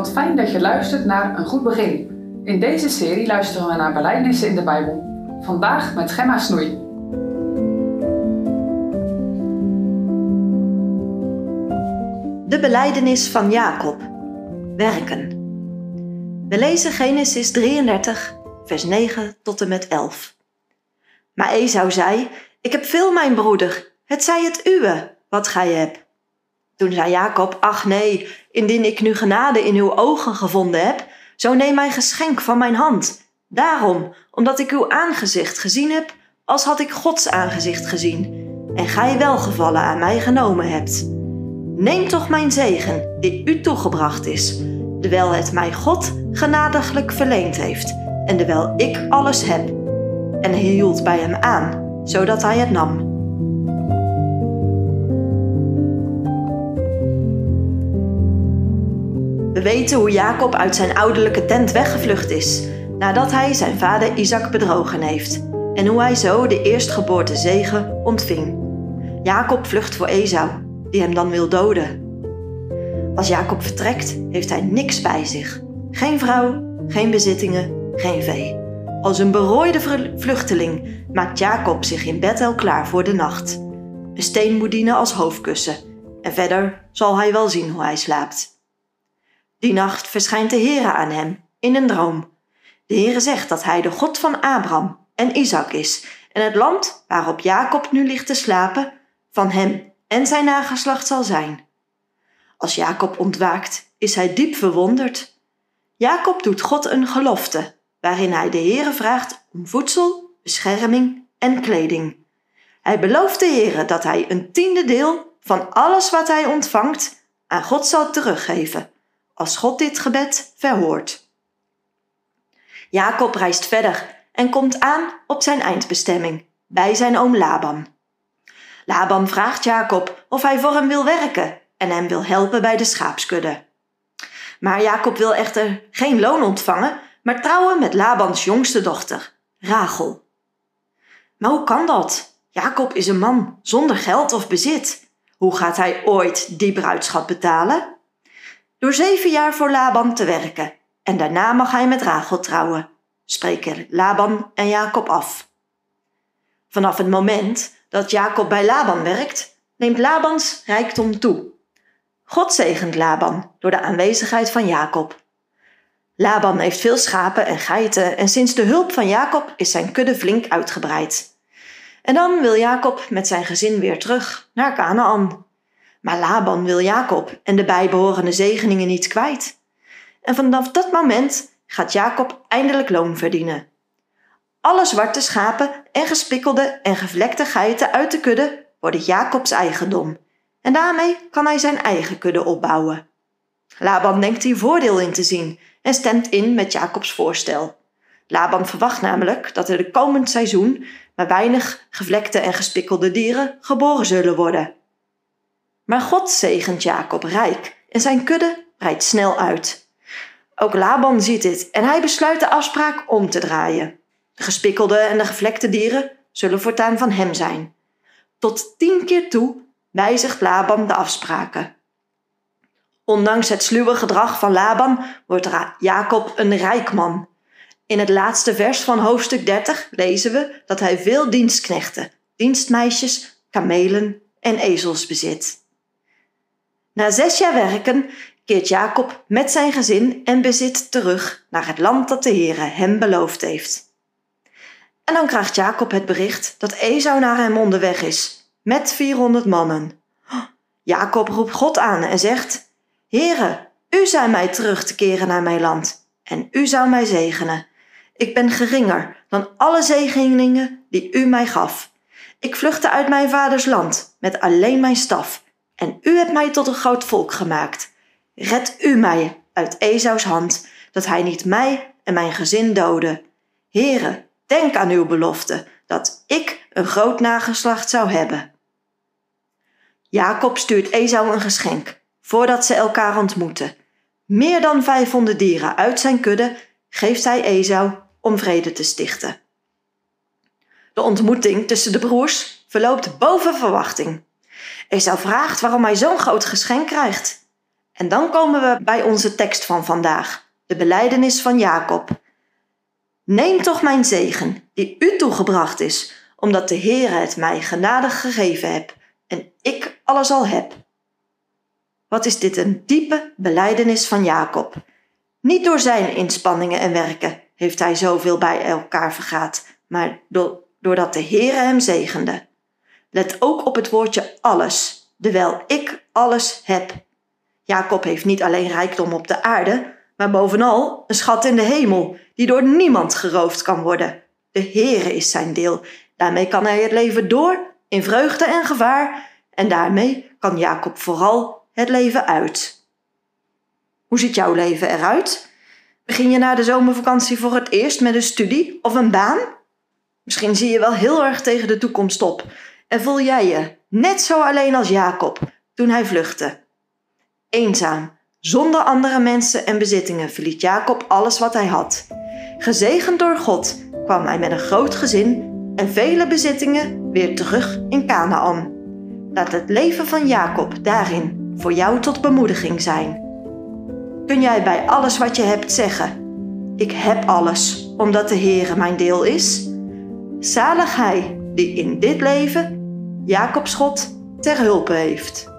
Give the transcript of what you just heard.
Wat fijn dat je luistert naar Een Goed Begin. In deze serie luisteren we naar belijdenissen in de Bijbel. Vandaag met Gemma Snoei. De belijdenis van Jacob. Werken. We lezen Genesis 33, vers 9 tot en met 11. Maar Esau zei: Ik heb veel, mijn broeder, het zij het uwe, wat gij hebt. Toen zei Jacob: Ach nee, indien ik nu genade in uw ogen gevonden heb, zo neem mijn geschenk van mijn hand. Daarom, omdat ik uw aangezicht gezien heb, als had ik Gods aangezicht gezien, en gij welgevallen aan mij genomen hebt. Neem toch mijn zegen, die u toegebracht is, terwijl het mij God genadiglijk verleend heeft, en terwijl ik alles heb. En hij hield bij hem aan, zodat hij het nam. We weten hoe Jacob uit zijn ouderlijke tent weggevlucht is, nadat hij zijn vader Isaac bedrogen heeft, en hoe hij zo de eerstgeboorte zegen ontving. Jacob vlucht voor Esau, die hem dan wil doden. Als Jacob vertrekt, heeft hij niks bij zich. Geen vrouw, geen bezittingen, geen vee. Als een berooide vluchteling maakt Jacob zich in Bethel klaar voor de nacht. Een steen moet dienen als hoofdkussen en verder zal hij wel zien hoe hij slaapt. Die nacht verschijnt de Heere aan hem in een droom. De Heere zegt dat hij de God van Abraham en Isaac is en het land waarop Jacob nu ligt te slapen van hem en zijn nageslacht zal zijn. Als Jacob ontwaakt, is hij diep verwonderd. Jacob doet God een gelofte, waarin hij de Heere vraagt om voedsel, bescherming en kleding. Hij belooft de Heere dat hij een tiende deel van alles wat hij ontvangt aan God zal teruggeven als God dit gebed verhoort. Jacob reist verder en komt aan op zijn eindbestemming, bij zijn oom Laban. Laban vraagt Jacob of hij voor hem wil werken en hem wil helpen bij de schaapskudde. Maar Jacob wil echter geen loon ontvangen, maar trouwen met Labans jongste dochter, Rachel. Maar hoe kan dat? Jacob is een man zonder geld of bezit. Hoe gaat hij ooit die bruidschap betalen? Door zeven jaar voor Laban te werken en daarna mag hij met Rachel trouwen, spreken Laban en Jacob af. Vanaf het moment dat Jacob bij Laban werkt, neemt Labans rijkdom toe. God zegent Laban door de aanwezigheid van Jacob. Laban heeft veel schapen en geiten en sinds de hulp van Jacob is zijn kudde flink uitgebreid. En dan wil Jacob met zijn gezin weer terug naar Canaan. Maar Laban wil Jacob en de bijbehorende zegeningen niet kwijt. En vanaf dat moment gaat Jacob eindelijk loon verdienen. Alle zwarte schapen en gespikkelde en gevlekte geiten uit de kudde worden Jacobs eigendom. En daarmee kan hij zijn eigen kudde opbouwen. Laban denkt hier voordeel in te zien en stemt in met Jacobs voorstel. Laban verwacht namelijk dat er de komend seizoen maar weinig gevlekte en gespikkelde dieren geboren zullen worden. Maar God zegent Jacob rijk en zijn kudde breidt snel uit. Ook Laban ziet dit en hij besluit de afspraak om te draaien. De gespikkelde en de gevlekte dieren zullen voortaan van hem zijn. Tot tien keer toe wijzigt Laban de afspraken. Ondanks het sluwe gedrag van Laban wordt Jacob een rijk man. In het laatste vers van hoofdstuk 30 lezen we dat hij veel dienstknechten, dienstmeisjes, kamelen en ezels bezit. Na zes jaar werken keert Jacob met zijn gezin en bezit terug naar het land dat de Heere hem beloofd heeft. En dan krijgt Jacob het bericht dat Esau naar hem onderweg is, met 400 mannen. Jacob roept God aan en zegt, Heere, u zei mij terug te keren naar mijn land, en u zou mij zegenen. Ik ben geringer dan alle zegeningen die u mij gaf. Ik vluchtte uit mijn vaders land met alleen mijn staf en u hebt mij tot een groot volk gemaakt. Red u mij uit Esaus hand, dat hij niet mij en mijn gezin dode. Heere, denk aan uw belofte, dat ik een groot nageslacht zou hebben. Jacob stuurt Esau een geschenk, voordat ze elkaar ontmoeten. Meer dan vijfhonderd dieren uit zijn kudde geeft hij Esau om vrede te stichten. De ontmoeting tussen de broers verloopt boven verwachting. Esau vraagt waarom hij zo'n groot geschenk krijgt. En dan komen we bij onze tekst van vandaag, de belijdenis van Jacob. Neem toch mijn zegen, die u toegebracht is, omdat de Heere het mij genadig gegeven heb en ik alles al heb. Wat is dit een diepe belijdenis van Jacob. Niet door zijn inspanningen en werken heeft hij zoveel bij elkaar vergaat, maar doordat de Heere hem zegende. Let ook op het woordje alles, terwijl ik alles heb. Jacob heeft niet alleen rijkdom op de aarde, maar bovenal een schat in de hemel, die door niemand geroofd kan worden. De Heere is zijn deel. Daarmee kan hij het leven door, in vreugde en gevaar, en daarmee kan Jacob vooral het leven uit. Hoe ziet jouw leven eruit? Begin je na de zomervakantie voor het eerst met een studie of een baan? Misschien zie je wel heel erg tegen de toekomst op en voel jij je net zo alleen als Jacob toen hij vluchtte. Eenzaam, zonder andere mensen en bezittingen verliet Jacob alles wat hij had. Gezegend door God kwam hij met een groot gezin en vele bezittingen weer terug in Canaan. Laat het leven van Jacob daarin voor jou tot bemoediging zijn. Kun jij bij alles wat je hebt zeggen: Ik heb alles, omdat de Heere mijn deel is? Zalig hij die in dit leven Jacobs God ter hulpe heeft.